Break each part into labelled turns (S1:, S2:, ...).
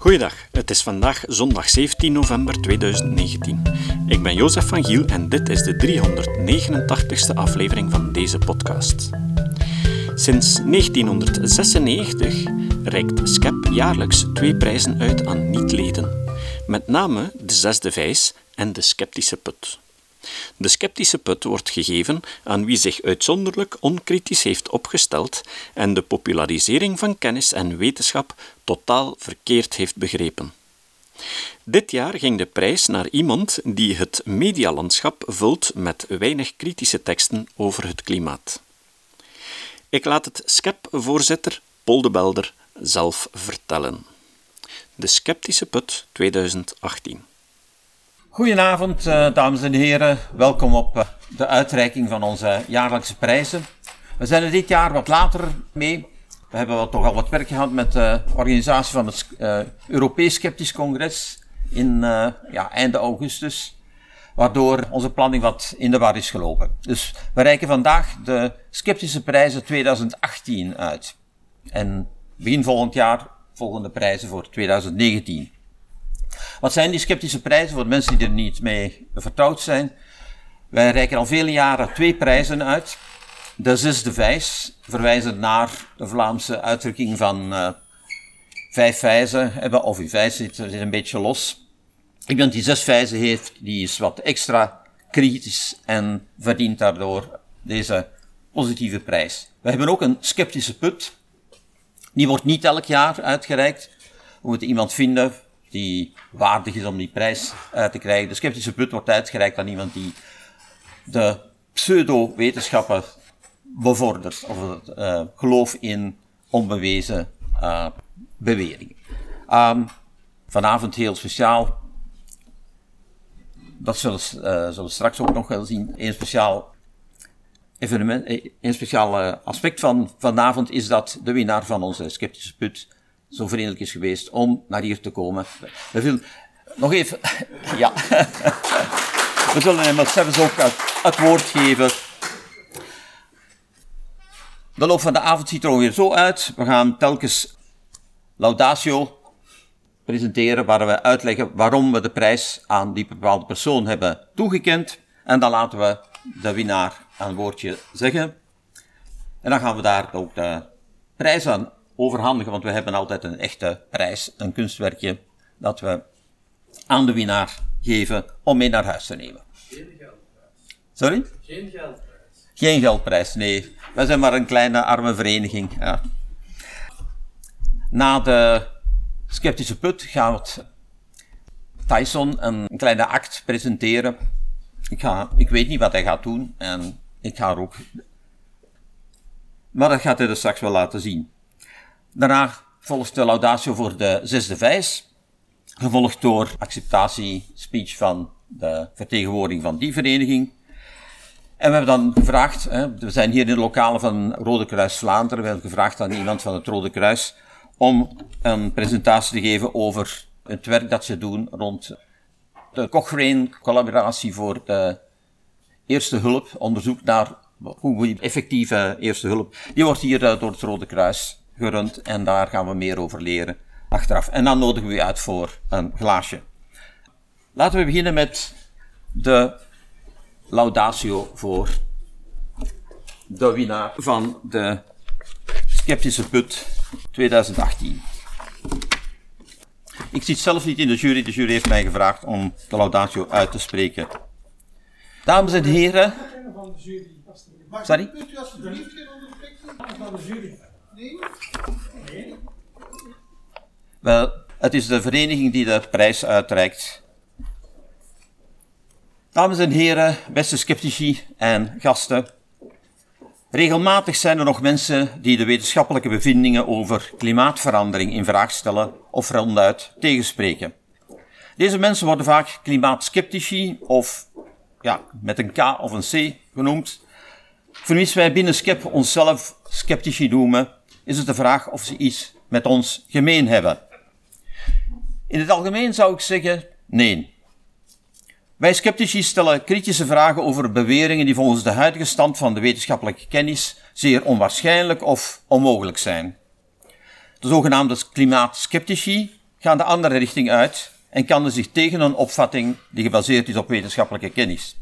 S1: Goeiedag, het is vandaag zondag 17 november 2019. Ik ben Jozef van Giel en dit is de 389ste aflevering van deze podcast. Sinds 1996 reikt SCEP jaarlijks twee prijzen uit aan niet-leden, met name de Zesde Vijs en de Sceptische Put. De sceptische put wordt gegeven aan wie zich uitzonderlijk onkritisch heeft opgesteld en de popularisering van kennis en wetenschap totaal verkeerd heeft begrepen. Dit jaar ging de prijs naar iemand die het medialandschap vult met weinig kritische teksten over het klimaat. Ik laat het SCEP-voorzitter Paul de Belder zelf vertellen. De Sceptische Put 2018.
S2: Goedenavond, uh, dames en heren. Welkom op uh, de uitreiking van onze jaarlijkse prijzen. We zijn er dit jaar wat later mee. We hebben toch al wat werk gehad met de organisatie van het uh, Europees Sceptisch Congres in ja, einde augustus. Waardoor onze planning wat in de war is gelopen. Dus we reiken vandaag de Sceptische Prijzen 2018 uit. En begin volgend jaar volgende prijzen voor 2019. Wat zijn die sceptische prijzen voor de mensen die er niet mee vertrouwd zijn? Wij reiken al vele jaren twee prijzen uit. De zesde vijs, verwijzend naar de Vlaamse uitdrukking van uh, vijf vijzen, of uw vijs zit, zit een beetje los. Iemand die zes vijzen heeft, die is wat extra kritisch en verdient daardoor deze positieve prijs. We hebben ook een sceptische put. Die wordt niet elk jaar uitgereikt. We moeten iemand vinden die waardig is om die prijs uit te krijgen. De sceptische put wordt uitgereikt aan iemand die de pseudo-wetenschappen bevordert, of het uh, geloof in onbewezen uh, beweringen. Um, vanavond heel speciaal, dat zullen, zullen we straks ook nog wel zien, een speciaal evenement, een speciaal aspect van vanavond is dat de winnaar van onze sceptische put zo vriendelijk is geweest om naar hier te komen. We willen nog even, ja. We zullen hem zelfs ook het, woord geven. De loop van de avond ziet er ongeveer zo uit. We gaan telkens laudatio presenteren, waar we uitleggen waarom we de prijs aan die bepaalde persoon hebben toegekend. En dan laten we de winnaar een woordje zeggen. En dan gaan we daar ook de prijs aan overhandigen, want we hebben altijd een echte prijs, een kunstwerkje, dat we aan de winnaar geven om mee naar huis te nemen.
S3: Geen geldprijs.
S2: Sorry?
S3: Geen geldprijs.
S2: Geen geldprijs, nee. Wij zijn maar een kleine arme vereniging. Ja. Na de sceptische put gaat Tyson een kleine act presenteren. Ik, ga, ik weet niet wat hij gaat doen en ik ga er ook. Maar dat gaat hij er straks wel laten zien. Daarna volgt de laudatio voor de zesde vijs, gevolgd door acceptatiespeech van de vertegenwoordiging van die vereniging. En we hebben dan gevraagd, hè, we zijn hier in de lokalen van Rode Kruis Vlaanderen, we hebben gevraagd aan iemand van het Rode Kruis om een presentatie te geven over het werk dat ze doen rond de Cochrane collaboratie voor de eerste hulp, onderzoek naar hoe effectieve eerste hulp. Die wordt hier eh, door het Rode Kruis gerund en daar gaan we meer over leren achteraf. En dan nodigen we u uit voor een glaasje. Laten we beginnen met de laudatio voor de winnaar van de Sceptische Put 2018. Ik zit zelf niet in de jury, de jury heeft mij gevraagd om de laudatio uit te spreken. Dames en heren. Sorry? van de jury? Wel, het is de vereniging die de prijs uitreikt. Dames en heren, beste sceptici en gasten. Regelmatig zijn er nog mensen die de wetenschappelijke bevindingen over klimaatverandering in vraag stellen of ronduit tegenspreken. Deze mensen worden vaak klimaatskeptici of ja, met een K of een C genoemd. Vermis wij binnen SCEP onszelf sceptici noemen, is het de vraag of ze iets met ons gemeen hebben. In het algemeen zou ik zeggen nee. Wij sceptici stellen kritische vragen over beweringen die volgens de huidige stand van de wetenschappelijke kennis zeer onwaarschijnlijk of onmogelijk zijn. De zogenaamde klimaatskeptici gaan de andere richting uit en kanden zich tegen een opvatting die gebaseerd is op wetenschappelijke kennis.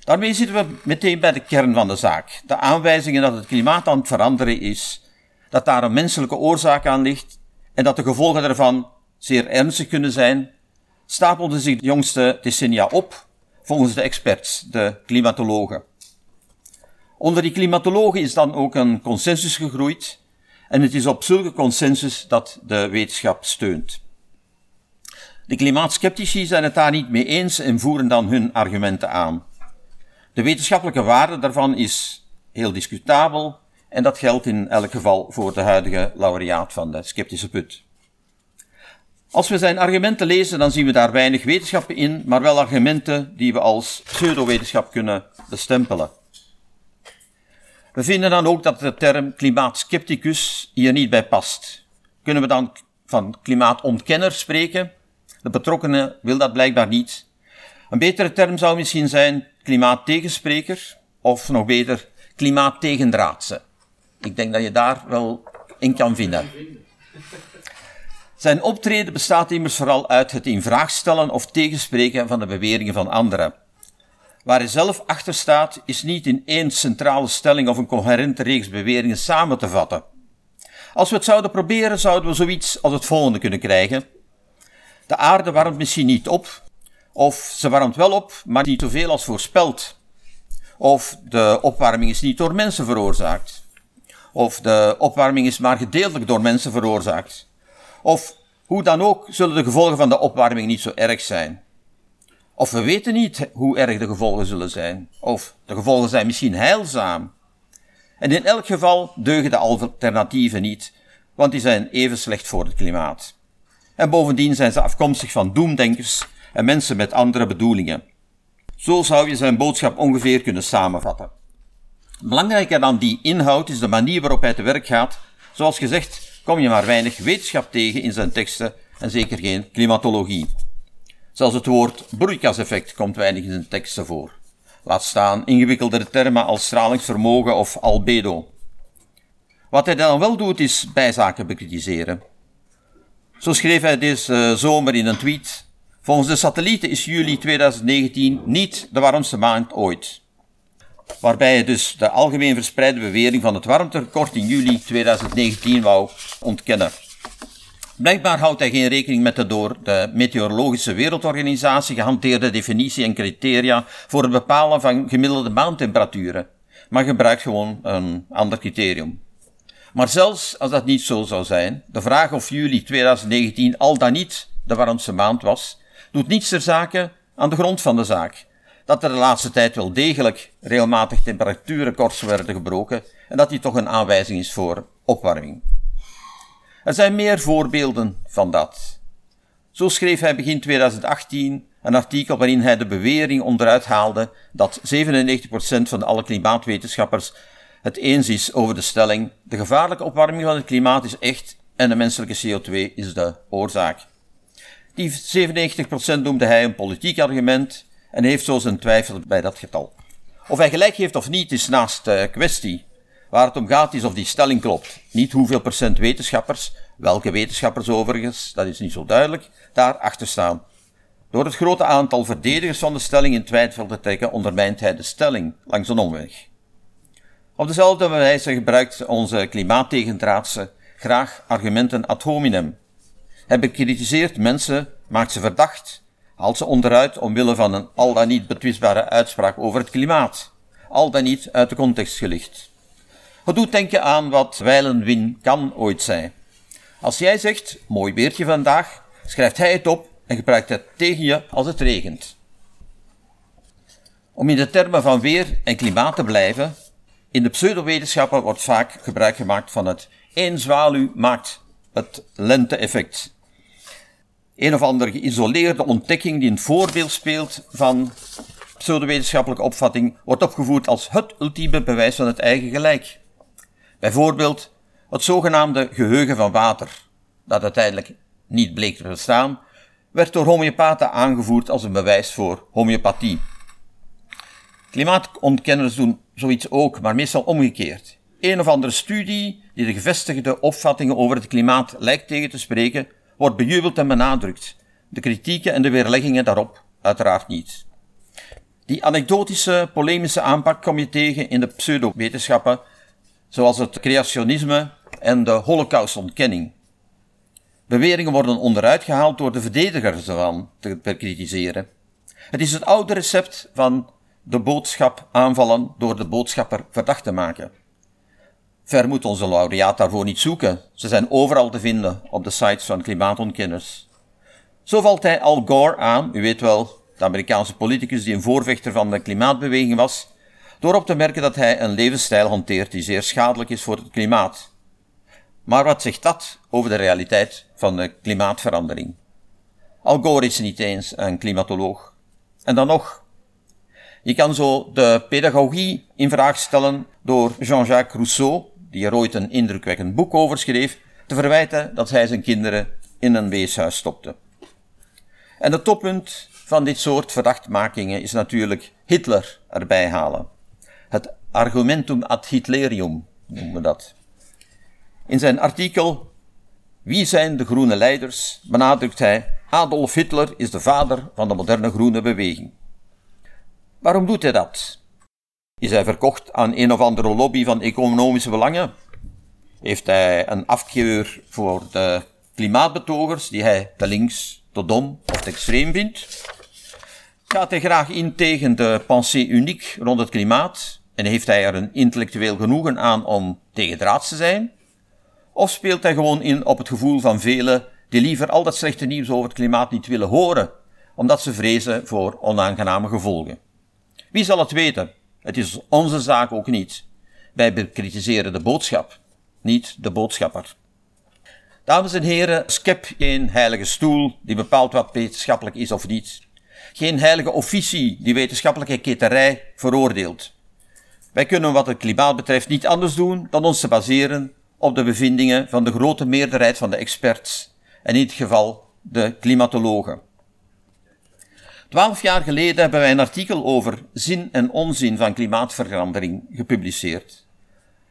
S2: Daarmee zitten we meteen bij de kern van de zaak. De aanwijzingen dat het klimaat aan het veranderen is, dat daar een menselijke oorzaak aan ligt en dat de gevolgen daarvan zeer ernstig kunnen zijn, stapelden zich de jongste decennia op, volgens de experts, de klimatologen. Onder die klimatologen is dan ook een consensus gegroeid en het is op zulke consensus dat de wetenschap steunt. De klimaatskeptici zijn het daar niet mee eens en voeren dan hun argumenten aan. De wetenschappelijke waarde daarvan is heel discutabel en dat geldt in elk geval voor de huidige laureaat van de sceptische put. Als we zijn argumenten lezen, dan zien we daar weinig wetenschap in, maar wel argumenten die we als pseudowetenschap kunnen bestempelen. We vinden dan ook dat de term klimaatskepticus hier niet bij past. Kunnen we dan van klimaatontkenner spreken? De betrokkenen wil dat blijkbaar niet. Een betere term zou misschien zijn klimaattegenspreker, of nog beter klimaattegendraadse. Ik denk dat je daar wel in kan vinden. Zijn optreden bestaat immers vooral uit het in vraag stellen of tegenspreken van de beweringen van anderen. Waar hij zelf achter staat, is niet in één centrale stelling of een coherente reeks beweringen samen te vatten. Als we het zouden proberen, zouden we zoiets als het volgende kunnen krijgen. De aarde warmt misschien niet op, of ze warmt wel op, maar niet zoveel als voorspeld. Of de opwarming is niet door mensen veroorzaakt. Of de opwarming is maar gedeeltelijk door mensen veroorzaakt. Of hoe dan ook zullen de gevolgen van de opwarming niet zo erg zijn. Of we weten niet hoe erg de gevolgen zullen zijn. Of de gevolgen zijn misschien heilzaam. En in elk geval deugen de alternatieven niet, want die zijn even slecht voor het klimaat. En bovendien zijn ze afkomstig van doemdenkers en mensen met andere bedoelingen. Zo zou je zijn boodschap ongeveer kunnen samenvatten. Belangrijker dan die inhoud is de manier waarop hij te werk gaat. Zoals gezegd kom je maar weinig wetenschap tegen in zijn teksten en zeker geen klimatologie. Zelfs het woord broeikaseffect komt weinig in zijn teksten voor. Laat staan ingewikkeldere termen als stralingsvermogen of albedo. Wat hij dan wel doet is bijzaken bekritiseren. Zo schreef hij deze zomer in een tweet Volgens de satellieten is juli 2019 niet de warmste maand ooit. Waarbij hij dus de algemeen verspreide bewering van het warmterecord in juli 2019 wou ontkennen. Blijkbaar houdt hij geen rekening met de door de Meteorologische Wereldorganisatie gehanteerde definitie en criteria voor het bepalen van gemiddelde maandtemperaturen, maar gebruikt gewoon een ander criterium. Maar zelfs als dat niet zo zou zijn, de vraag of juli 2019 al dan niet de warmste maand was, doet niets ter zake aan de grond van de zaak. Dat er de laatste tijd wel degelijk regelmatig temperatuurrecords werden gebroken en dat die toch een aanwijzing is voor opwarming. Er zijn meer voorbeelden van dat. Zo schreef hij begin 2018 een artikel waarin hij de bewering onderuit haalde dat 97% van alle klimaatwetenschappers het eens is over de stelling: de gevaarlijke opwarming van het klimaat is echt en de menselijke CO2 is de oorzaak. Die 97% noemde hij een politiek argument en heeft zo zijn twijfel bij dat getal. Of hij gelijk heeft of niet is naast de kwestie. Waar het om gaat is of die stelling klopt. Niet hoeveel procent wetenschappers, welke wetenschappers overigens, dat is niet zo duidelijk, daar achter staan. Door het grote aantal verdedigers van de stelling in twijfel te trekken, ondermijnt hij de stelling langs een omweg. Op dezelfde wijze gebruikt onze klimaattegendraadse graag argumenten ad hominem, hij bekritiseert mensen, maakt ze verdacht, haalt ze onderuit omwille van een al dan niet betwistbare uitspraak over het klimaat, al dan niet uit de context gelicht. Het doet denken aan wat Wijlen kan ooit zei. Als jij zegt, mooi weertje vandaag, schrijft hij het op en gebruikt het tegen je als het regent. Om in de termen van weer en klimaat te blijven, in de pseudowetenschappen wordt vaak gebruik gemaakt van het één zwaluw maakt het lente-effect een of andere geïsoleerde ontdekking die een voorbeeld speelt van pseudowetenschappelijke opvatting, wordt opgevoerd als het ultieme bewijs van het eigen gelijk. Bijvoorbeeld het zogenaamde geheugen van water, dat uiteindelijk niet bleek te bestaan, werd door homeopaten aangevoerd als een bewijs voor homeopathie. Klimaatontkenners doen zoiets ook, maar meestal omgekeerd. Een of andere studie die de gevestigde opvattingen over het klimaat lijkt tegen te spreken, wordt bejubeld en benadrukt. De kritieken en de weerleggingen daarop uiteraard niet. Die anekdotische, polemische aanpak kom je tegen in de pseudowetenschappen, zoals het creationisme en de holocaustontkenning. Beweringen worden onderuit gehaald door de verdedigers ervan te bekritiseren. Het is het oude recept van de boodschap aanvallen door de boodschapper verdacht te maken. Ver moet onze laureaat daarvoor niet zoeken. Ze zijn overal te vinden op de sites van klimaatontkenners. Zo valt hij Al Gore aan, u weet wel, de Amerikaanse politicus die een voorvechter van de klimaatbeweging was, door op te merken dat hij een levensstijl hanteert die zeer schadelijk is voor het klimaat. Maar wat zegt dat over de realiteit van de klimaatverandering? Al Gore is niet eens een klimatoloog. En dan nog, je kan zo de pedagogie in vraag stellen door Jean-Jacques Rousseau, die er ooit een indrukwekkend boek over schreef, te verwijten dat hij zijn kinderen in een weeshuis stopte. En het toppunt van dit soort verdachtmakingen is natuurlijk Hitler erbij halen. Het argumentum ad Hitlerium noemen we dat. In zijn artikel Wie zijn de groene leiders benadrukt hij Adolf Hitler is de vader van de moderne groene beweging. Waarom doet hij dat? Is hij verkocht aan een of andere lobby van economische belangen? Heeft hij een afkeur voor de klimaatbetogers die hij te links, te dom of te extreem vindt? Gaat hij graag in tegen de pensée uniek rond het klimaat en heeft hij er een intellectueel genoegen aan om tegendraads te zijn? Of speelt hij gewoon in op het gevoel van velen die liever al dat slechte nieuws over het klimaat niet willen horen, omdat ze vrezen voor onaangename gevolgen? Wie zal het weten? Het is onze zaak ook niet. Wij bekritiseren de boodschap, niet de boodschapper. Dames en heren, skep geen heilige stoel die bepaalt wat wetenschappelijk is of niet. Geen heilige officie die wetenschappelijke keterij veroordeelt. Wij kunnen wat het klimaat betreft niet anders doen dan ons te baseren op de bevindingen van de grote meerderheid van de experts, en in dit geval de klimatologen. Twaalf jaar geleden hebben wij een artikel over zin en onzin van klimaatverandering gepubliceerd.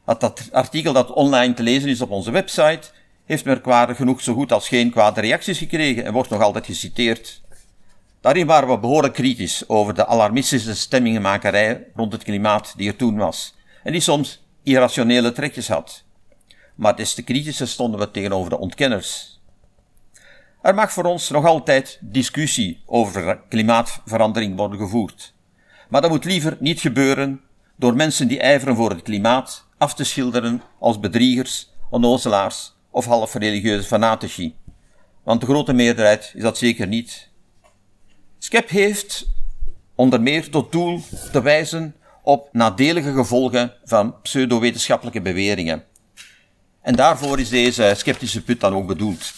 S2: Dat artikel dat online te lezen is op onze website, heeft merkwaardig genoeg zo goed als geen kwade reacties gekregen en wordt nog altijd geciteerd. Daarin waren we behoorlijk kritisch over de alarmistische stemmingenmakerij rond het klimaat die er toen was, en die soms irrationele trekjes had. Maar des te kritischer stonden we tegenover de ontkenners, er mag voor ons nog altijd discussie over klimaatverandering worden gevoerd. Maar dat moet liever niet gebeuren door mensen die ijveren voor het klimaat af te schilderen als bedriegers, onnozelaars of half religieuze fanatici. Want de grote meerderheid is dat zeker niet. SCEP heeft onder meer tot doel te wijzen op nadelige gevolgen van pseudowetenschappelijke beweringen. En daarvoor is deze sceptische put dan ook bedoeld.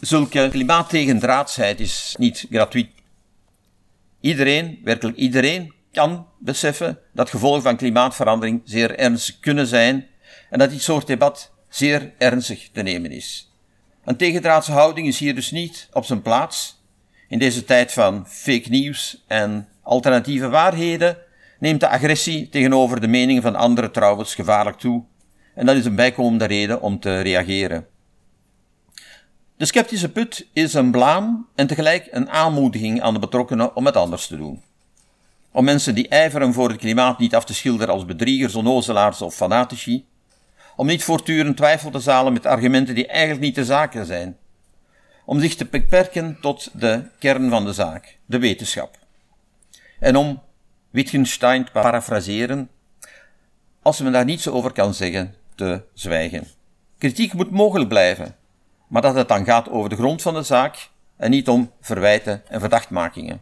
S2: Zulke klimaattegendraadsheid is niet gratuit. Iedereen, werkelijk iedereen, kan beseffen dat gevolgen van klimaatverandering zeer ernstig kunnen zijn en dat dit soort debat zeer ernstig te nemen is. Een tegendraadse houding is hier dus niet op zijn plaats. In deze tijd van fake news en alternatieve waarheden neemt de agressie tegenover de meningen van anderen trouwens gevaarlijk toe. En dat is een bijkomende reden om te reageren. De sceptische put is een blaam en tegelijk een aanmoediging aan de betrokkenen om het anders te doen. Om mensen die ijveren voor het klimaat niet af te schilderen als bedriegers, onnozelaars of fanatici. Om niet voortdurend twijfel te zalen met argumenten die eigenlijk niet de zaken zijn. Om zich te beperken tot de kern van de zaak, de wetenschap. En om Wittgenstein te parafraseren, als men daar niets over kan zeggen, te zwijgen. Kritiek moet mogelijk blijven, maar dat het dan gaat over de grond van de zaak en niet om verwijten en verdachtmakingen.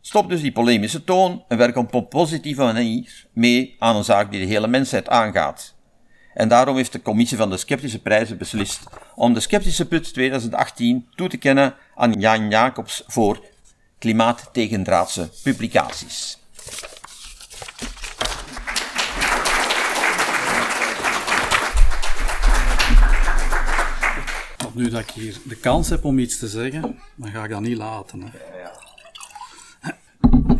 S2: Stop dus die polemische toon en werk op een positieve manier mee aan een zaak die de hele mensheid aangaat. En daarom heeft de commissie van de Sceptische Prijzen beslist om de Sceptische Put 2018 toe te kennen aan Jan Jacobs voor klimaattegendraadse publicaties.
S4: Nu dat ik hier de kans heb om iets te zeggen, dan ga ik dat niet laten. Hè.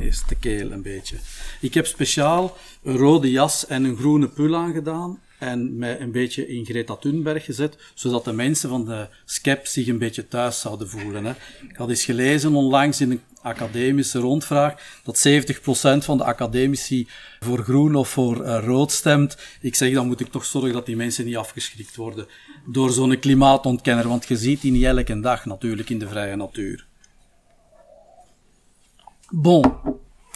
S4: Eerst de keel een beetje. Ik heb speciaal een rode jas en een groene pul aangedaan. en mij een beetje in Greta Thunberg gezet, zodat de mensen van de SCEP zich een beetje thuis zouden voelen. Hè. Ik had eens gelezen onlangs in een academische rondvraag dat 70% van de academici voor groen of voor uh, rood stemt. Ik zeg, dan moet ik toch zorgen dat die mensen niet afgeschrikt worden door zo'n klimaatontkenner, want je ziet die niet elke dag natuurlijk in de vrije natuur. Bon,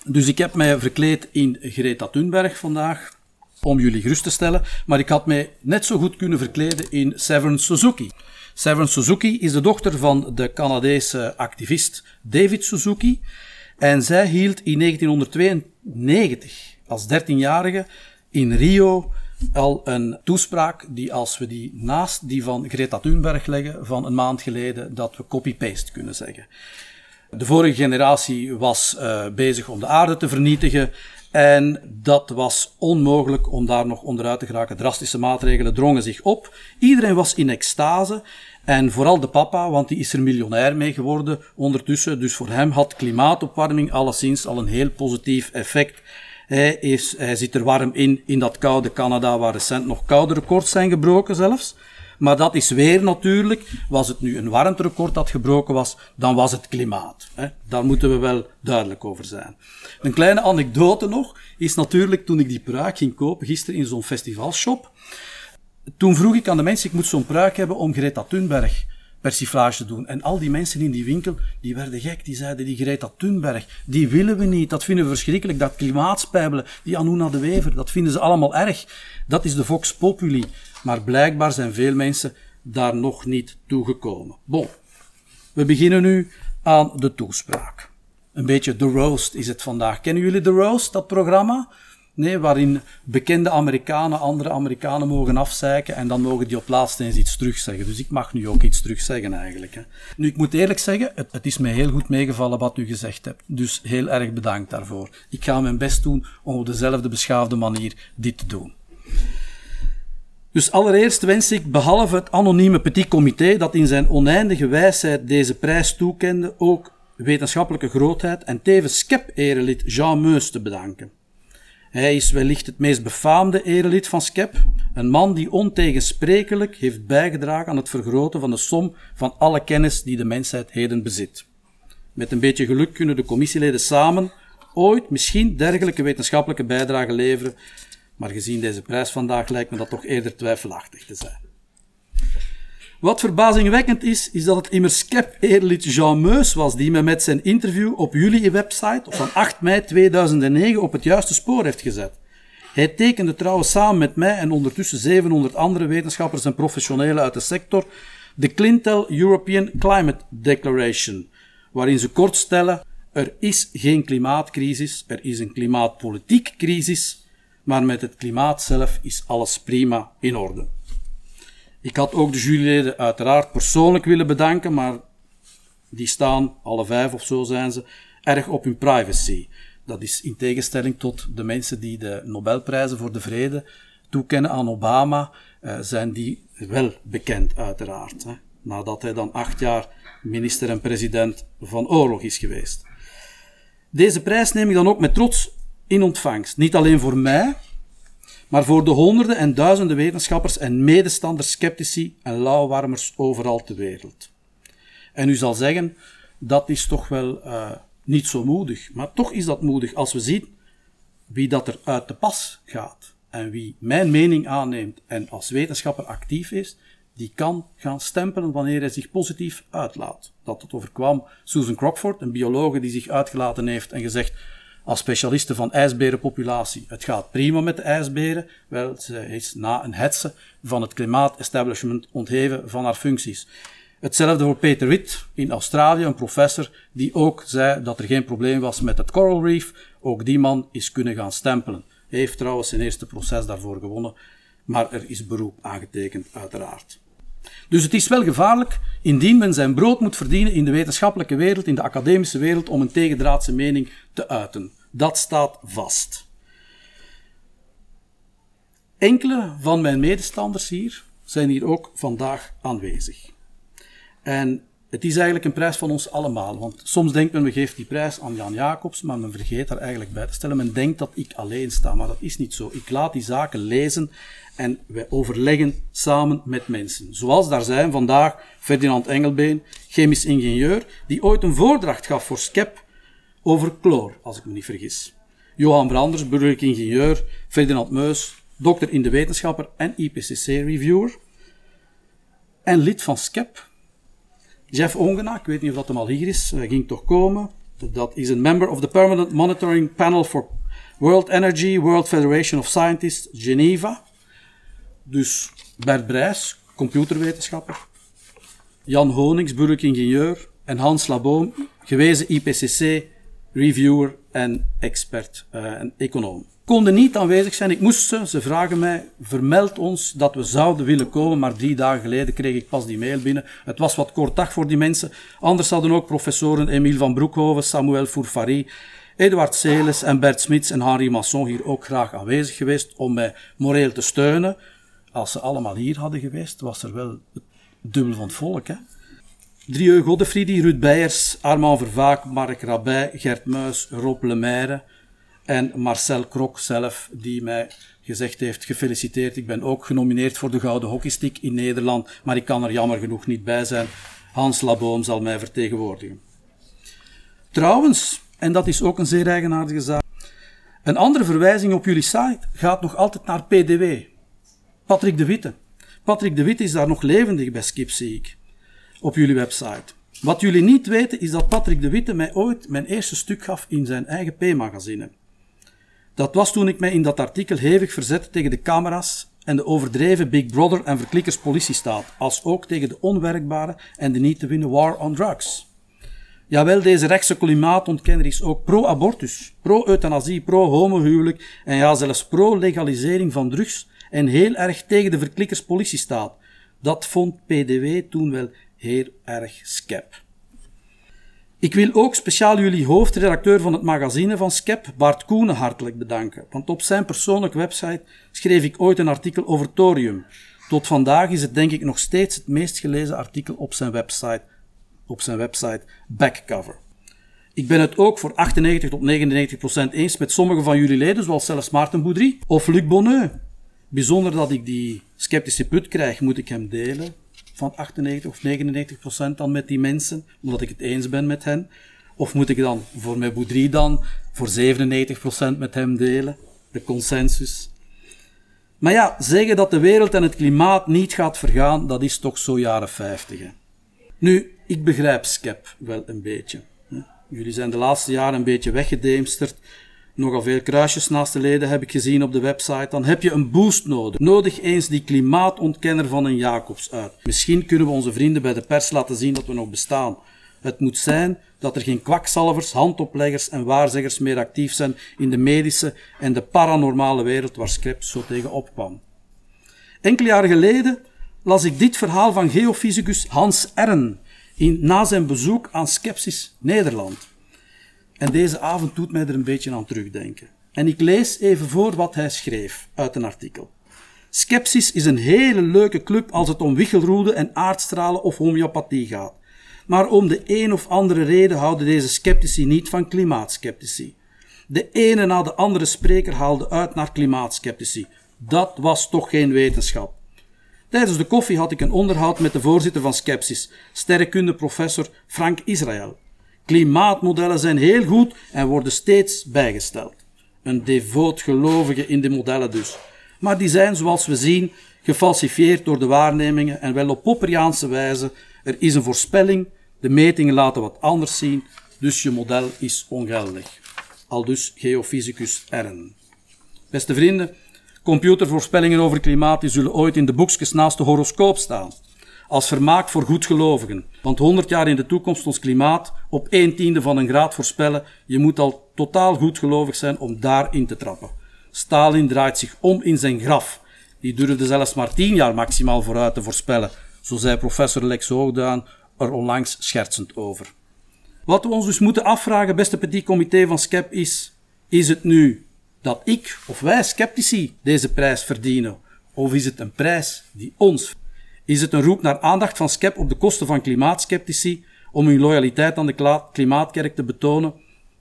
S4: dus ik heb mij verkleed in Greta Thunberg vandaag om jullie gerust te stellen, maar ik had mij net zo goed kunnen verkleden in Severn Suzuki. Severn Suzuki is de dochter van de Canadese activist David Suzuki en zij hield in 1992 als 13-jarige in Rio al een toespraak die als we die naast die van Greta Thunberg leggen van een maand geleden, dat we copy-paste kunnen zeggen. De vorige generatie was uh, bezig om de aarde te vernietigen en dat was onmogelijk om daar nog onderuit te geraken. Drastische maatregelen drongen zich op. Iedereen was in extase. En vooral de papa, want die is er miljonair mee geworden ondertussen. Dus voor hem had klimaatopwarming alleszins al een heel positief effect. Hij, is, hij zit er warm in, in dat koude Canada, waar recent nog koude records zijn gebroken zelfs. Maar dat is weer natuurlijk, was het nu een warmterecord dat gebroken was, dan was het klimaat. Hè. Daar moeten we wel duidelijk over zijn. Een kleine anekdote nog, is natuurlijk toen ik die pruik ging kopen, gisteren in zo'n festivalshop. Toen vroeg ik aan de mensen, ik moet zo'n pruik hebben om Greta Thunberg persiflage doen. En al die mensen in die winkel, die werden gek. Die zeiden, die Greta Thunberg, die willen we niet. Dat vinden we verschrikkelijk. Dat klimaatspijbelen, die Anuna de Wever, dat vinden ze allemaal erg. Dat is de Vox Populi. Maar blijkbaar zijn veel mensen daar nog niet toegekomen. Bon, we beginnen nu aan de toespraak. Een beetje The Roast is het vandaag. Kennen jullie The Roast, dat programma? Nee, waarin bekende Amerikanen andere Amerikanen mogen afzeiken en dan mogen die op laatst eens iets terugzeggen. Dus ik mag nu ook iets terugzeggen eigenlijk. Hè. Nu, ik moet eerlijk zeggen, het, het is mij heel goed meegevallen wat u gezegd hebt. Dus heel erg bedankt daarvoor. Ik ga mijn best doen om op dezelfde beschaafde manier dit te doen. Dus allereerst wens ik, behalve het anonieme petit comité dat in zijn oneindige wijsheid deze prijs toekende, ook wetenschappelijke grootheid en tevens SCEP-erelid Jean Meus te bedanken. Hij is wellicht het meest befaamde erelid van SCEP, een man die ontegensprekelijk heeft bijgedragen aan het vergroten van de som van alle kennis die de mensheid heden bezit. Met een beetje geluk kunnen de commissieleden samen ooit misschien dergelijke wetenschappelijke bijdrage leveren maar gezien deze prijs vandaag lijkt me dat toch eerder twijfelachtig te zijn. Wat verbazingwekkend is, is dat het immers Cap-eerlid Jean Meus was die me met zijn interview op jullie website van 8 mei 2009 op het juiste spoor heeft gezet. Hij tekende trouwens samen met mij en ondertussen 700 andere wetenschappers en professionelen uit de sector de Clintel European Climate Declaration, waarin ze kort stellen: er is geen klimaatcrisis, er is een klimaatpolitiek crisis maar met het klimaat zelf is alles prima in orde. Ik had ook de juryleden uiteraard persoonlijk willen bedanken, maar die staan, alle vijf of zo zijn ze, erg op hun privacy. Dat is in tegenstelling tot de mensen die de Nobelprijzen voor de Vrede toekennen aan Obama, eh, zijn die wel bekend uiteraard. Hè, nadat hij dan acht jaar minister en president van oorlog is geweest. Deze prijs neem ik dan ook met trots in ontvangst. Niet alleen voor mij, maar voor de honderden en duizenden wetenschappers en medestanders, sceptici en lauwwarmers overal ter wereld. En u zal zeggen, dat is toch wel uh, niet zo moedig. Maar toch is dat moedig als we zien wie dat er uit de pas gaat. En wie mijn mening aanneemt en als wetenschapper actief is, die kan gaan stempelen wanneer hij zich positief uitlaat. Dat het overkwam Susan Crockford, een biologe die zich uitgelaten heeft en gezegd als specialiste van ijsberenpopulatie. Het gaat prima met de ijsberen. Wel, ze is na een hetze van het klimaatestablishment ontheven van haar functies. Hetzelfde voor Peter Witt in Australië, een professor die ook zei dat er geen probleem was met het coral reef. Ook die man is kunnen gaan stempelen. Heeft trouwens zijn eerste proces daarvoor gewonnen, maar er is beroep aangetekend, uiteraard. Dus het is wel gevaarlijk indien men zijn brood moet verdienen in de wetenschappelijke wereld, in de academische wereld, om een tegendraadse mening te uiten. Dat staat vast. Enkele van mijn medestanders hier zijn hier ook vandaag aanwezig. En Het is eigenlijk een prijs van ons allemaal. Want soms denkt men, we geven die prijs aan Jan Jacobs, maar men vergeet daar eigenlijk bij te stellen. Men denkt dat ik alleen sta, maar dat is niet zo. Ik laat die zaken lezen en wij overleggen samen met mensen. Zoals daar zijn vandaag Ferdinand Engelbeen, chemisch ingenieur, die ooit een voordracht gaf voor SCEP over chloor, als ik me niet vergis. Johan Branders, burgerlijk ingenieur, Ferdinand Meus, dokter in de wetenschapper en IPCC-reviewer. En lid van SCEP. Jeff Ongena, ik weet niet of dat hem al hier is, hij ging toch komen. Dat is een member of the Permanent Monitoring Panel for World Energy, World Federation of Scientists, Geneva. Dus Bert Brijs, computerwetenschapper. Jan Honings, burgerlijk ingenieur. En Hans Laboom, gewezen IPCC, reviewer en expert uh, en econoom. Konden niet aanwezig zijn, ik moest ze, ze vragen mij, vermeld ons dat we zouden willen komen, maar drie dagen geleden kreeg ik pas die mail binnen. Het was wat kort dag voor die mensen. Anders hadden ook professoren Emile van Broekhoven, Samuel Fourfari, Eduard Seles en Bert Smits en Henri Masson hier ook graag aanwezig geweest om mij moreel te steunen. Als ze allemaal hier hadden geweest, was er wel het dubbel van het volk. Hè? Drieu Godefriedi, Ruud Beijers, Armand Vervaak, Mark Rabij, Gert Muis, Rob Lemaire en Marcel Krok zelf, die mij gezegd heeft gefeliciteerd. Ik ben ook genomineerd voor de Gouden Hockeystick in Nederland, maar ik kan er jammer genoeg niet bij zijn. Hans Laboom zal mij vertegenwoordigen. Trouwens, en dat is ook een zeer eigenaardige zaak, een andere verwijzing op jullie site gaat nog altijd naar PDW. Patrick de Witte. Patrick de Witte is daar nog levendig bij Skip, zie ik op jullie website. Wat jullie niet weten is dat Patrick de Witte mij ooit mijn eerste stuk gaf in zijn eigen P-magazine. Dat was toen ik mij in dat artikel hevig verzette tegen de camera's en de overdreven Big Brother en verklikkers politiestaat, als ook tegen de onwerkbare en de niet te winnen war on drugs. Jawel, deze rechtse klimaatontkenner is ook pro-abortus, pro-euthanasie, pro-homohuwelijk en ja, zelfs pro-legalisering van drugs en heel erg tegen de verklikkers politiestaat. Dat vond PDW toen wel heel erg skep. Ik wil ook speciaal jullie hoofdredacteur van het magazine van Skep, Bart Koenen, hartelijk bedanken. Want op zijn persoonlijke website schreef ik ooit een artikel over thorium. Tot vandaag is het denk ik nog steeds het meest gelezen artikel op zijn website, op zijn website Backcover. Ik ben het ook voor 98 tot 99 procent eens met sommige van jullie leden, zoals zelfs Maarten Boudry of Luc Bonneux. Bijzonder dat ik die sceptische put krijg, moet ik hem delen van 98 of 99 procent dan met die mensen, omdat ik het eens ben met hen? Of moet ik dan voor mijn Boudry dan voor 97 procent met hem delen? De consensus. Maar ja, zeggen dat de wereld en het klimaat niet gaat vergaan, dat is toch zo jaren 50. Hè? Nu, ik begrijp Skep wel een beetje. Jullie zijn de laatste jaren een beetje weggedemsterd nogal veel kruisjes naast de leden heb ik gezien op de website, dan heb je een boost nodig. Nodig eens die klimaatontkenner van een Jacobs uit. Misschien kunnen we onze vrienden bij de pers laten zien dat we nog bestaan. Het moet zijn dat er geen kwakzalvers, handopleggers en waarzeggers meer actief zijn in de medische en de paranormale wereld waar Script zo tegen opkwam. Enkele jaren geleden las ik dit verhaal van geofysicus Hans Ern in, na zijn bezoek aan Skepsis Nederland. En deze avond doet mij er een beetje aan terugdenken. En ik lees even voor wat hij schreef uit een artikel. Skepsis is een hele leuke club als het om wichelroede en aardstralen of homeopathie gaat. Maar om de een of andere reden houden deze sceptici niet van klimaatskeptici. De ene na de andere spreker haalde uit naar klimaatskeptici. Dat was toch geen wetenschap. Tijdens de koffie had ik een onderhoud met de voorzitter van Skepsis, sterrenkundeprofessor Frank Israël. Klimaatmodellen zijn heel goed en worden steeds bijgesteld. Een devoot gelovige in de modellen dus. Maar die zijn, zoals we zien, gefalsifieerd door de waarnemingen en wel op Popperiaanse wijze. Er is een voorspelling, de metingen laten wat anders zien, dus je model is ongeldig. Al dus geofysicus Ern. Beste vrienden, computervoorspellingen over klimaat die zullen ooit in de boekjes naast de horoscoop staan als vermaak voor goedgelovigen. Want 100 jaar in de toekomst ons klimaat op 1 tiende van een graad voorspellen, je moet al totaal goedgelovig zijn om daarin te trappen. Stalin draait zich om in zijn graf. Die durfde zelfs maar 10 jaar maximaal vooruit te voorspellen, zo zei professor Lex Hoogdaan er onlangs schertsend over. Wat we ons dus moeten afvragen, beste petit comité van SCEP, is: is het nu dat ik of wij sceptici deze prijs verdienen? Of is het een prijs die ons Is het een roep naar aandacht van SCEP op de kosten van klimaatskeptici om hun loyaliteit aan de klimaatkerk te betonen?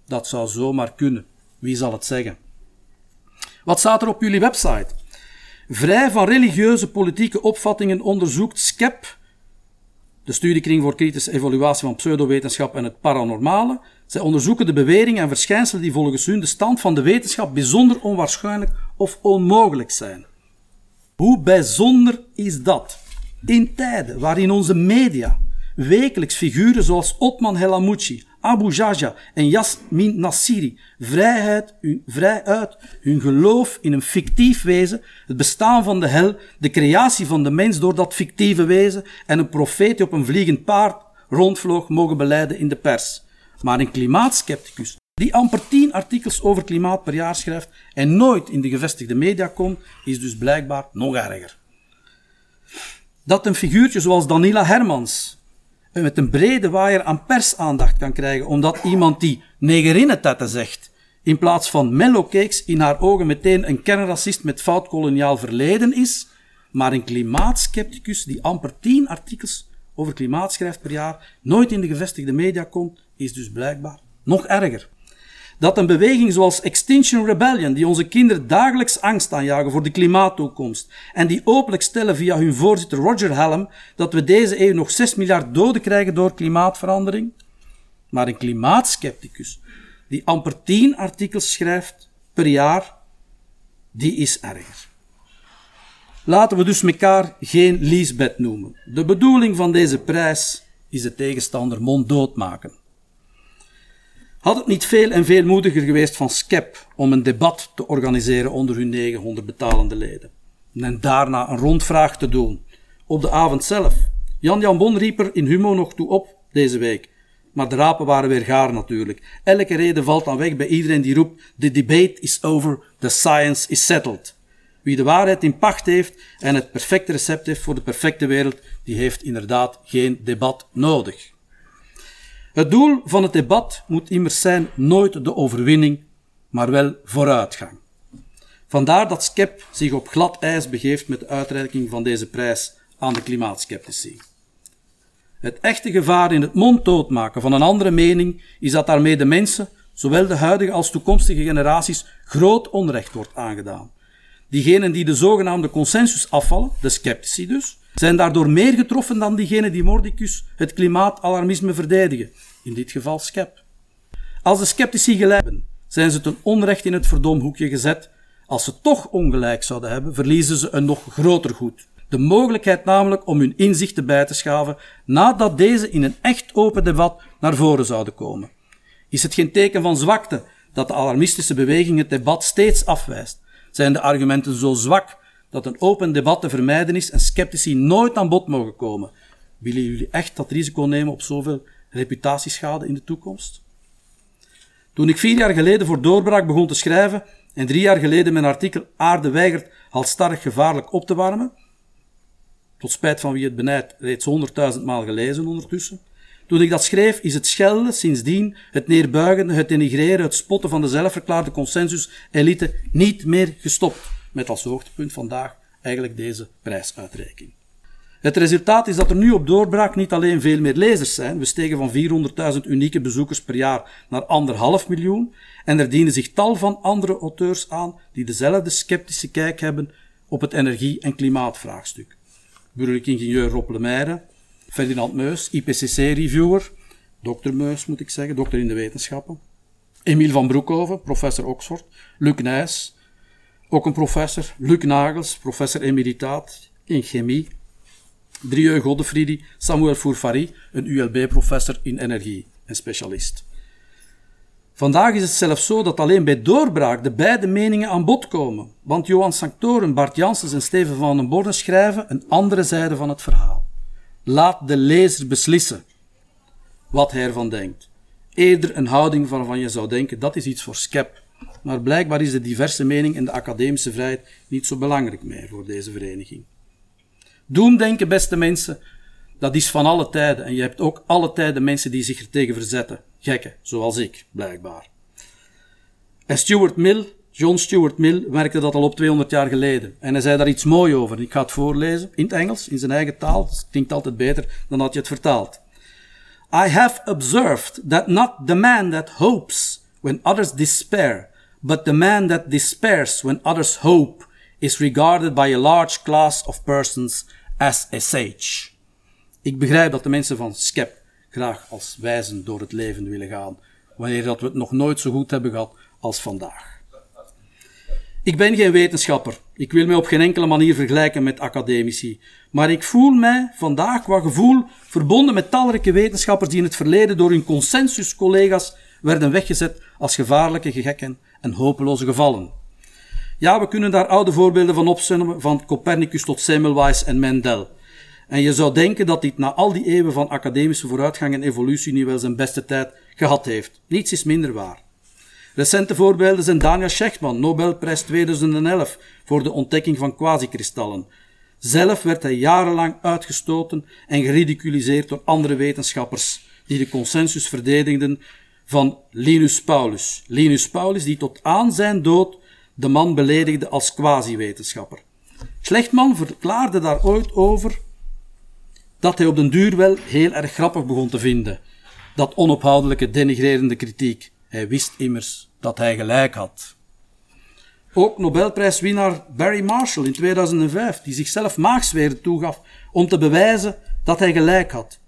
S4: Dat zou zomaar kunnen. Wie zal het zeggen? Wat staat er op jullie website? Vrij van religieuze politieke opvattingen onderzoekt SCEP, de studiekring voor kritische evaluatie van pseudowetenschap en het paranormale. Zij onderzoeken de beweringen en verschijnselen die volgens hun de stand van de wetenschap bijzonder onwaarschijnlijk of onmogelijk zijn. Hoe bijzonder is dat? In tijden waarin onze media wekelijks figuren zoals Otman Helamouchi, Abu Jaja en Yasmin Nassiri vrijheid, vrij uit hun geloof in een fictief wezen, het bestaan van de hel, de creatie van de mens door dat fictieve wezen en een profeet die op een vliegend paard rondvloog mogen beleiden in de pers. Maar een klimaatskepticus die amper tien artikels over klimaat per jaar schrijft en nooit in de gevestigde media komt, is dus blijkbaar nog erger. Dat een figuurtje zoals Danila Hermans met een brede waaier aan persaandacht kan krijgen, omdat iemand die negerinnentetten zegt, in plaats van mellowcakes in haar ogen meteen een kernracist met fout koloniaal verleden is, maar een klimaatskepticus die amper tien artikels over klimaat schrijft per jaar, nooit in de gevestigde media komt, is dus blijkbaar nog erger dat een beweging zoals Extinction Rebellion, die onze kinderen dagelijks angst aanjagen voor de klimaattoekomst en die openlijk stellen via hun voorzitter Roger Hallam dat we deze eeuw nog 6 miljard doden krijgen door klimaatverandering, maar een klimaatskepticus die amper 10 artikels schrijft per jaar, die is erger. Laten we dus elkaar geen Liesbeth noemen. De bedoeling van deze prijs is de tegenstander monddood maken. Had het niet veel en veel moediger geweest van SCEP om een debat te organiseren onder hun 900 betalende leden? En daarna een rondvraag te doen. Op de avond zelf. Jan-Jan Bon riep er in Humo nog toe op deze week. Maar de rapen waren weer gaar natuurlijk. Elke reden valt dan weg bij iedereen die roept: The debate is over, the science is settled. Wie de waarheid in pacht heeft en het perfecte recept heeft voor de perfecte wereld, die heeft inderdaad geen debat nodig. Het doel van het debat moet immers zijn nooit de overwinning, maar wel vooruitgang. Vandaar dat SCEP zich op glad ijs begeeft met de uitreiking van deze prijs aan de klimaatskeptici. Het echte gevaar in het monddood maken van een andere mening is dat daarmee de mensen, zowel de huidige als toekomstige generaties, groot onrecht wordt aangedaan. Diegenen die de zogenaamde consensus afvallen, de sceptici dus, zijn daardoor meer getroffen dan diegenen die mordicus het klimaatalarmisme verdedigen, in dit geval SCEP. Als de sceptici gelijk hebben, zijn ze ten onrecht in het verdomhoekje gezet. Als ze toch ongelijk zouden hebben, verliezen ze een nog groter goed. De mogelijkheid namelijk om hun inzichten bij te schaven nadat deze in een echt open debat naar voren zouden komen. Is het geen teken van zwakte dat de alarmistische beweging het debat steeds afwijst? Zijn de argumenten zo zwak dat een open debat te vermijden is en sceptici nooit aan bod mogen komen. Willen jullie echt dat risico nemen op zoveel reputatieschade in de toekomst? Toen ik vier jaar geleden voor Doorbraak begon te schrijven en drie jaar geleden mijn artikel Aarde weigert halstarrig gevaarlijk op te warmen, tot spijt van wie het benijdt reeds honderdduizend maal gelezen ondertussen, toen ik dat schreef, is het schelden sindsdien, het neerbuigen, het denigreren, het spotten van de zelfverklaarde consensus-elite niet meer gestopt. Met als hoogtepunt vandaag eigenlijk deze prijsuitreiking. Het resultaat is dat er nu op doorbraak niet alleen veel meer lezers zijn, we stegen van 400.000 unieke bezoekers per jaar naar anderhalf miljoen, en er dienen zich tal van andere auteurs aan die dezelfde sceptische kijk hebben op het energie- en klimaatvraagstuk. Burgerlijk ingenieur Rob Lemaire, Ferdinand Meus, IPCC-reviewer, dokter Meus moet ik zeggen, dokter in de wetenschappen, Emiel van Broekhoven, professor Oxford, Luc Nijs, ook een professor, Luc Nagels, professor emeritaat in chemie, Drieu Godefriedi, Samuel Fourfari, een ULB-professor in energie en specialist. Vandaag is het zelfs zo dat alleen bij doorbraak de beide meningen aan bod komen, want Johan Sanctoren, Bart Janssens en Steven van den Borden schrijven een andere zijde van het verhaal. Laat de lezer beslissen wat hij ervan denkt. Eerder een houding waarvan je zou denken dat is iets voor skep. Maar blijkbaar is de diverse mening en de academische vrijheid niet zo belangrijk meer voor deze vereniging. Doemdenken, beste mensen, dat is van alle tijden. En je hebt ook alle tijden mensen die zich er tegen verzetten. Gekken, zoals ik, blijkbaar. En Stuart Mill John Stuart Mill merkte dat al op 200 jaar geleden. En hij zei daar iets moois over. Ik ga het voorlezen in het Engels, in zijn eigen taal. Het klinkt altijd beter dan dat je het vertaalt. I have observed that not the man that hopes when others despair, but the man that despairs when others hope, is regarded by a large class of persons as a sage. Ik begrijp dat de mensen van Skep graag als wijzen door het leven willen gaan, wanneer dat we het nog nooit zo goed hebben gehad als vandaag. Ik ben geen wetenschapper. Ik wil mij op geen enkele manier vergelijken met academici. Maar ik voel mij vandaag qua gevoel verbonden met talrijke wetenschappers die in het verleden door hun consensuscollega's werden weggezet als gevaarlijke gekken en hopeloze gevallen. Ja, we kunnen daar oude voorbeelden van opzommen, van Copernicus tot Semmelweis en Mendel. En je zou denken dat dit na al die eeuwen van academische vooruitgang en evolutie nu wel zijn beste tijd gehad heeft. Niets is minder waar. Recente voorbeelden zijn Daniel Schechtman, Nobelprijs 2011 voor de ontdekking van quasikristallen. Zelf werd hij jarenlang uitgestoten en geridiculiseerd door andere wetenschappers die de consensus verdedigden van Linus Paulus. Linus Paulus die tot aan zijn dood de man beledigde als quasi-wetenschapper. Slechtman verklaarde daar ooit over dat hij op den duur wel heel erg grappig begon te vinden. Dat onophoudelijke denigrerende kritiek. Hij wist immers dat hij gelijk had. Ook Nobelprijswinnaar Barry Marshall in 2005, die zichzelf maagsfeer toegaf om te bewijzen dat hij gelijk had.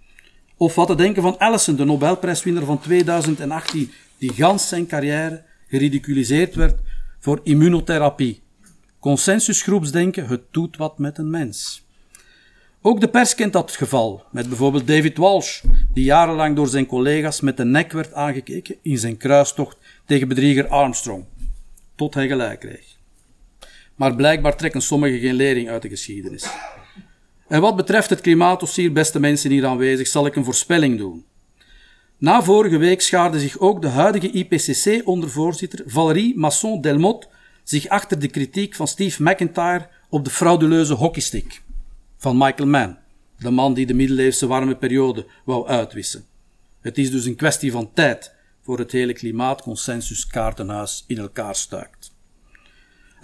S4: Of wat te denken van Allison, de Nobelprijswinnaar van 2018, die gans zijn carrière geridiculiseerd werd voor immunotherapie. Consensusgroepsdenken, het doet wat met een mens. Ook de pers kent dat geval, met bijvoorbeeld David Walsh, die jarenlang door zijn collega's met de nek werd aangekeken in zijn kruistocht tegen bedrieger Armstrong, tot hij gelijk kreeg. Maar blijkbaar trekken sommigen geen lering uit de geschiedenis. En wat betreft het klimaatdossier, beste mensen hier aanwezig, zal ik een voorspelling doen. Na vorige week schaarde zich ook de huidige IPCC-ondervoorzitter Valérie Masson-Delmotte zich achter de kritiek van Steve McIntyre op de frauduleuze hockeystick van Michael Mann, de man die de middeleeuwse warme periode wou uitwissen. Het is dus een kwestie van tijd voor het hele klimaatconsensuskaartenhuis in elkaar stuikt.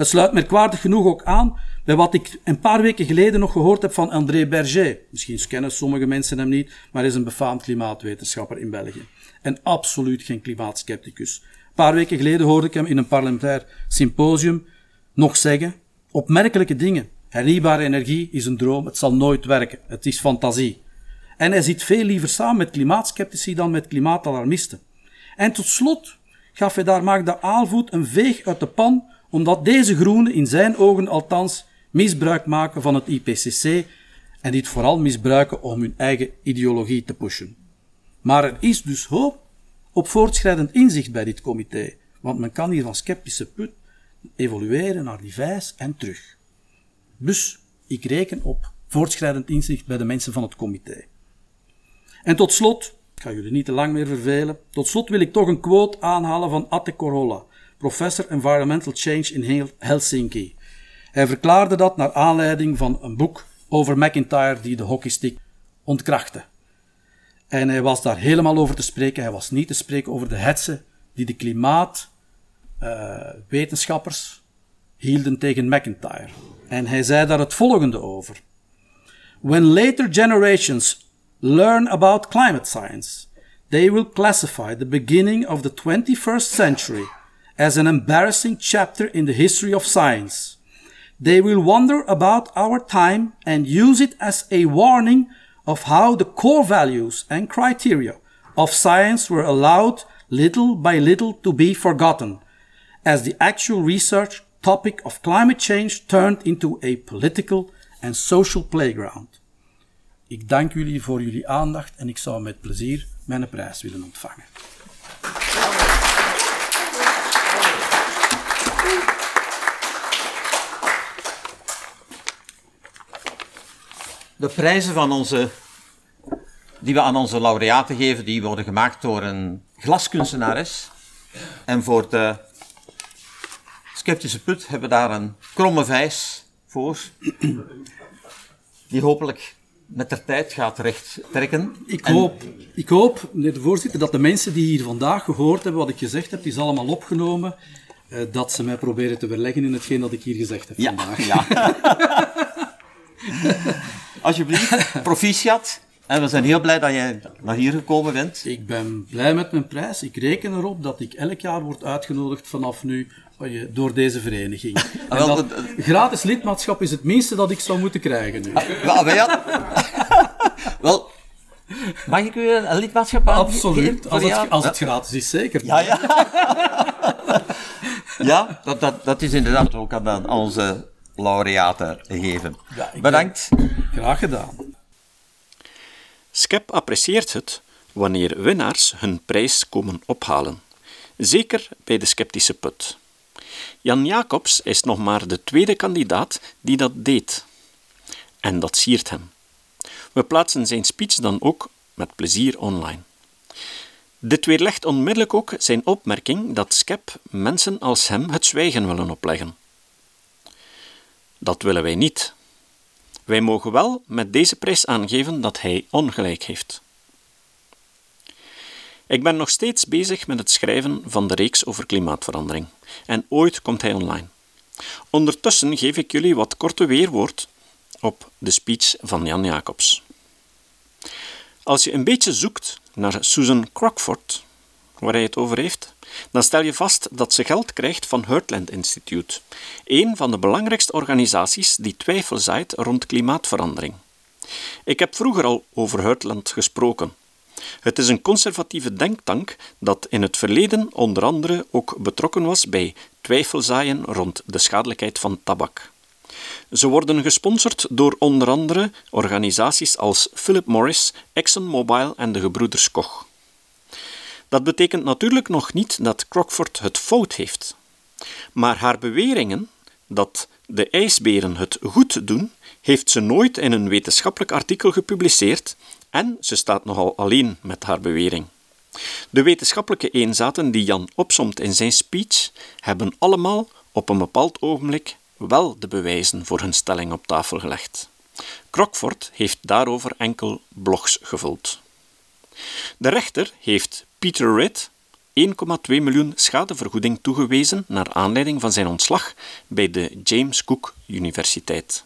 S4: Het sluit merkwaardig genoeg ook aan bij wat ik een paar weken geleden nog gehoord heb van André Berger. Misschien kennen sommige mensen hem niet, maar hij is een befaamd klimaatwetenschapper in België. En absoluut geen klimaatskepticus. Een paar weken geleden hoorde ik hem in een parlementair symposium nog zeggen opmerkelijke dingen. Hernieuwbare energie is een droom, het zal nooit werken, het is fantasie. En hij zit veel liever samen met klimaatskeptici dan met klimaatalarmisten. En tot slot gaf hij daar Magda Aalvoet een veeg uit de pan, omdat deze groenen in zijn ogen althans misbruik maken van het IPCC en dit vooral misbruiken om hun eigen ideologie te pushen. Maar er is dus hoop op voortschrijdend inzicht bij dit comité, want men kan hier van sceptische put evolueren naar die vijs en terug. Dus ik reken op voortschrijdend inzicht bij de mensen van het comité. En tot slot, ik ga jullie niet te lang meer vervelen, tot slot wil ik toch een quote aanhalen van Atte Korolla, professor Environmental Change in Helsinki. Hij verklaarde dat naar aanleiding van een boek over McIntyre die de hockeystick ontkrachtte. En hij was daar helemaal over te spreken. Hij was niet te spreken over de hetze die de klimaatwetenschappers uh, hielden tegen McIntyre. En hij zei daar het volgende over. When later generations learn about climate science, they will classify the beginning of the 21st century as an embarrassing chapter in the history of science. They will wonder about our time and use it as a warning of how the core values and criteria of science were allowed little by little to be forgotten, as the actual research topic of climate change turned into a political and social playground. Ik dank jullie voor jullie aandacht en ik zou met plezier mijn prijs willen ontvangen.
S2: De prijzen van onze, die we aan onze laureaten geven, die worden gemaakt door een glaskunstenares. En voor de Sceptische Put hebben daar een kromme vijs voor, die hopelijk met de tijd gaat recht trekken.
S4: Ik hoop, ik hoop, meneer de voorzitter, dat de mensen die hier vandaag gehoord hebben wat ik gezegd heb, is allemaal opgenomen. eh, dat ze mij proberen te verleggen in hetgeen dat ik hier gezegd heb vandaag.
S2: ja. Alsjeblieft, proficiat. En we zijn heel blij dat jij naar hier gekomen bent.
S4: Ik ben blij met mijn prijs. Ik reken erop dat ik elk jaar word uitgenodigd vanaf nu eh, door deze vereniging. En
S2: wel,
S4: dat
S2: dat-
S4: gratis lidmaatschap is het minste dat ik zou moeten krijgen nu.
S2: Wel, wij hadden- Wel, mag ik u een lidmaatschap aangeven?
S4: Absoluut. Als
S2: Ja.
S4: het, als het gratis is, zeker.
S2: Ja, ja. ja, dat, dat, dat is inderdaad ook aan, aan onze laureaten gegeven.
S4: Ja, ik
S2: Bedankt.
S4: Graag gedaan.
S1: SCEP apprecieert het wanneer winnaars hun prijs komen ophalen. Zeker bij de sceptische put. Jan Jacobs is nog maar de tweede kandidaat die dat deed. En dat siert hem. We plaatsen zijn speech dan ook met plezier online. Dit weerlegt onmiddellijk ook zijn opmerking dat SCEP mensen als hem het zwijgen willen opleggen. Dat willen wij niet. Wij mogen wel met deze prijs aangeven dat hij ongelijk heeft. Ik ben nog steeds bezig met het schrijven van de reeks over klimaatverandering en ooit komt hij online. Ondertussen geef ik jullie wat korte weerwoord op de speech van Jan Jacobs. Als je een beetje zoekt naar Susan Crockford, waar hij het over heeft, dan stel je vast dat ze geld krijgt van Heartland Institute, een van de belangrijkste organisaties die twijfel zaait rond klimaatverandering. Ik heb vroeger al over Heartland gesproken. Het is een conservatieve denktank dat in het verleden onder andere ook betrokken was bij twijfelzaaien rond de schadelijkheid van tabak. Ze worden gesponsord door onder andere organisaties als Philip Morris, ExxonMobil en de gebroeders Koch. Dat betekent natuurlijk nog niet dat Crockford het fout heeft. Maar haar beweringen dat de ijsberen het goed doen, heeft ze nooit in een wetenschappelijk artikel gepubliceerd en ze staat nogal alleen met haar bewering. De wetenschappelijke eenzaten die Jan opsomt in zijn speech hebben allemaal op een bepaald ogenblik wel de bewijzen voor hun stelling op tafel gelegd. Crockford heeft daarover enkel blogs gevuld. De rechter heeft Peter Ritt 1,2 miljoen schadevergoeding toegewezen naar aanleiding van zijn ontslag bij de James Cook Universiteit.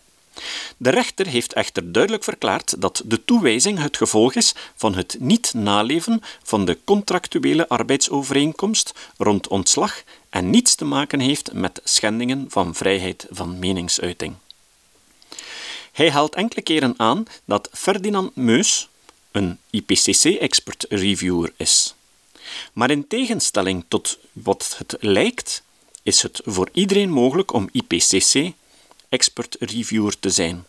S1: De rechter heeft echter duidelijk verklaard dat de toewijzing het gevolg is van het niet naleven van de contractuele arbeidsovereenkomst rond ontslag en niets te maken heeft met schendingen van vrijheid van meningsuiting. Hij haalt enkele keren aan dat Ferdinand Meus een IPCC-expert reviewer is. Maar in tegenstelling tot wat het lijkt, is het voor iedereen mogelijk om IPCC expert reviewer te zijn.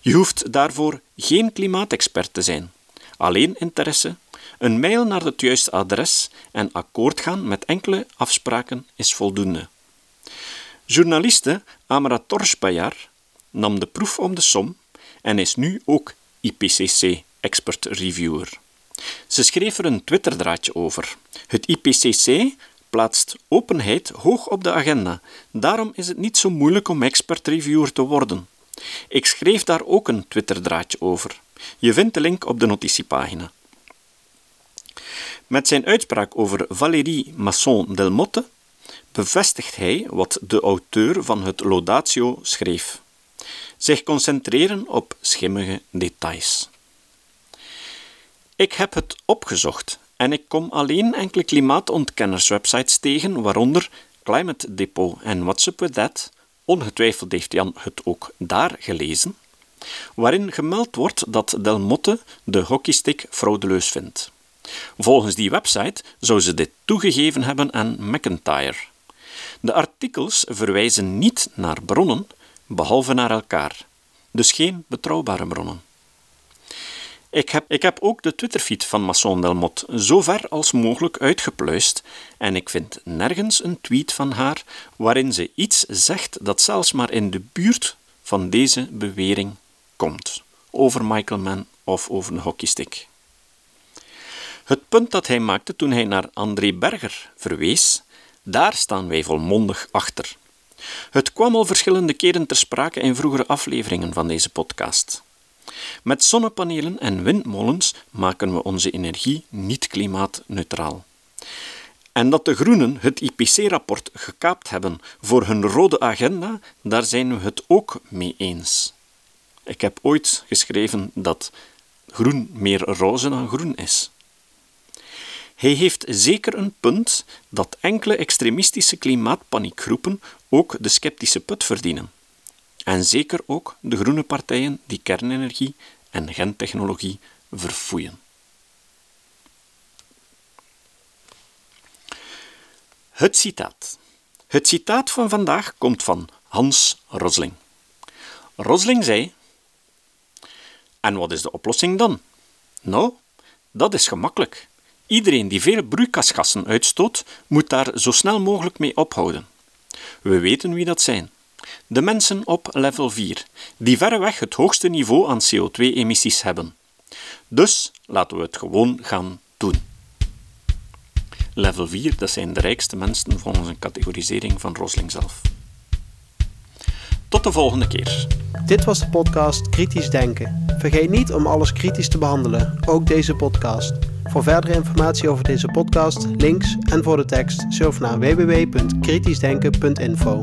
S1: Je hoeft daarvoor geen klimaatexpert te zijn. Alleen interesse, een mail naar het juiste adres en akkoord gaan met enkele afspraken is voldoende. Journaliste Amra Torshbayar nam de proef om de som en is nu ook IPCC expert reviewer. Ze schreef er een Twitterdraadje over. Het IPCC plaatst openheid hoog op de agenda. Daarom is het niet zo moeilijk om expert-reviewer te worden. Ik schreef daar ook een Twitterdraadje over. Je vindt de link op de notitiepagina. Met zijn uitspraak over Valérie Masson-Delmotte bevestigt hij wat de auteur van het Laudatio schreef. Zich concentreren op schimmige details. Ik heb het opgezocht en ik kom alleen enkele klimaatontkennerswebsites tegen, waaronder Climate Depot en What's Up With That, ongetwijfeld heeft Jan het ook daar gelezen, waarin gemeld wordt dat Del Motte de hockeystick fraudeleus vindt. Volgens die website zou ze dit toegegeven hebben aan McIntyre. De artikels verwijzen niet naar bronnen, behalve naar elkaar, dus geen betrouwbare bronnen. Ik heb, ik heb ook de Twitterfeed van Masson Delmotte zo ver als mogelijk uitgepluist en ik vind nergens een tweet van haar waarin ze iets zegt dat zelfs maar in de buurt van deze bewering komt over Michael Mann of over een hockeystick. Het punt dat hij maakte toen hij naar André Berger verwees, daar staan wij volmondig achter. Het kwam al verschillende keren ter sprake in vroegere afleveringen van deze podcast. Met zonnepanelen en windmolens maken we onze energie niet klimaatneutraal. En dat de Groenen het IPC-rapport gekaapt hebben voor hun rode agenda, daar zijn we het ook mee eens. Ik heb ooit geschreven dat groen meer roze dan groen is. Hij heeft zeker een punt dat enkele extremistische klimaatpaniekgroepen ook de sceptische put verdienen. En zeker ook de groene partijen die kernenergie en gentechnologie verfoeien. Het citaat. Het citaat van vandaag komt van Hans Rosling. Rosling zei: En wat is de oplossing dan? Nou, dat is gemakkelijk. Iedereen die veel broeikasgassen uitstoot, moet daar zo snel mogelijk mee ophouden. We weten wie dat zijn. De mensen op level 4, die verreweg het hoogste niveau aan CO2-emissies hebben. Dus laten we het gewoon gaan doen. Level 4, dat zijn de rijkste mensen volgens een categorisering van Rosling zelf. Tot de volgende keer.
S5: Dit was de podcast Kritisch Denken. Vergeet niet om alles kritisch te behandelen, ook deze podcast. Voor verdere informatie over deze podcast, links en voor de tekst, surf naar www.kritischdenken.info.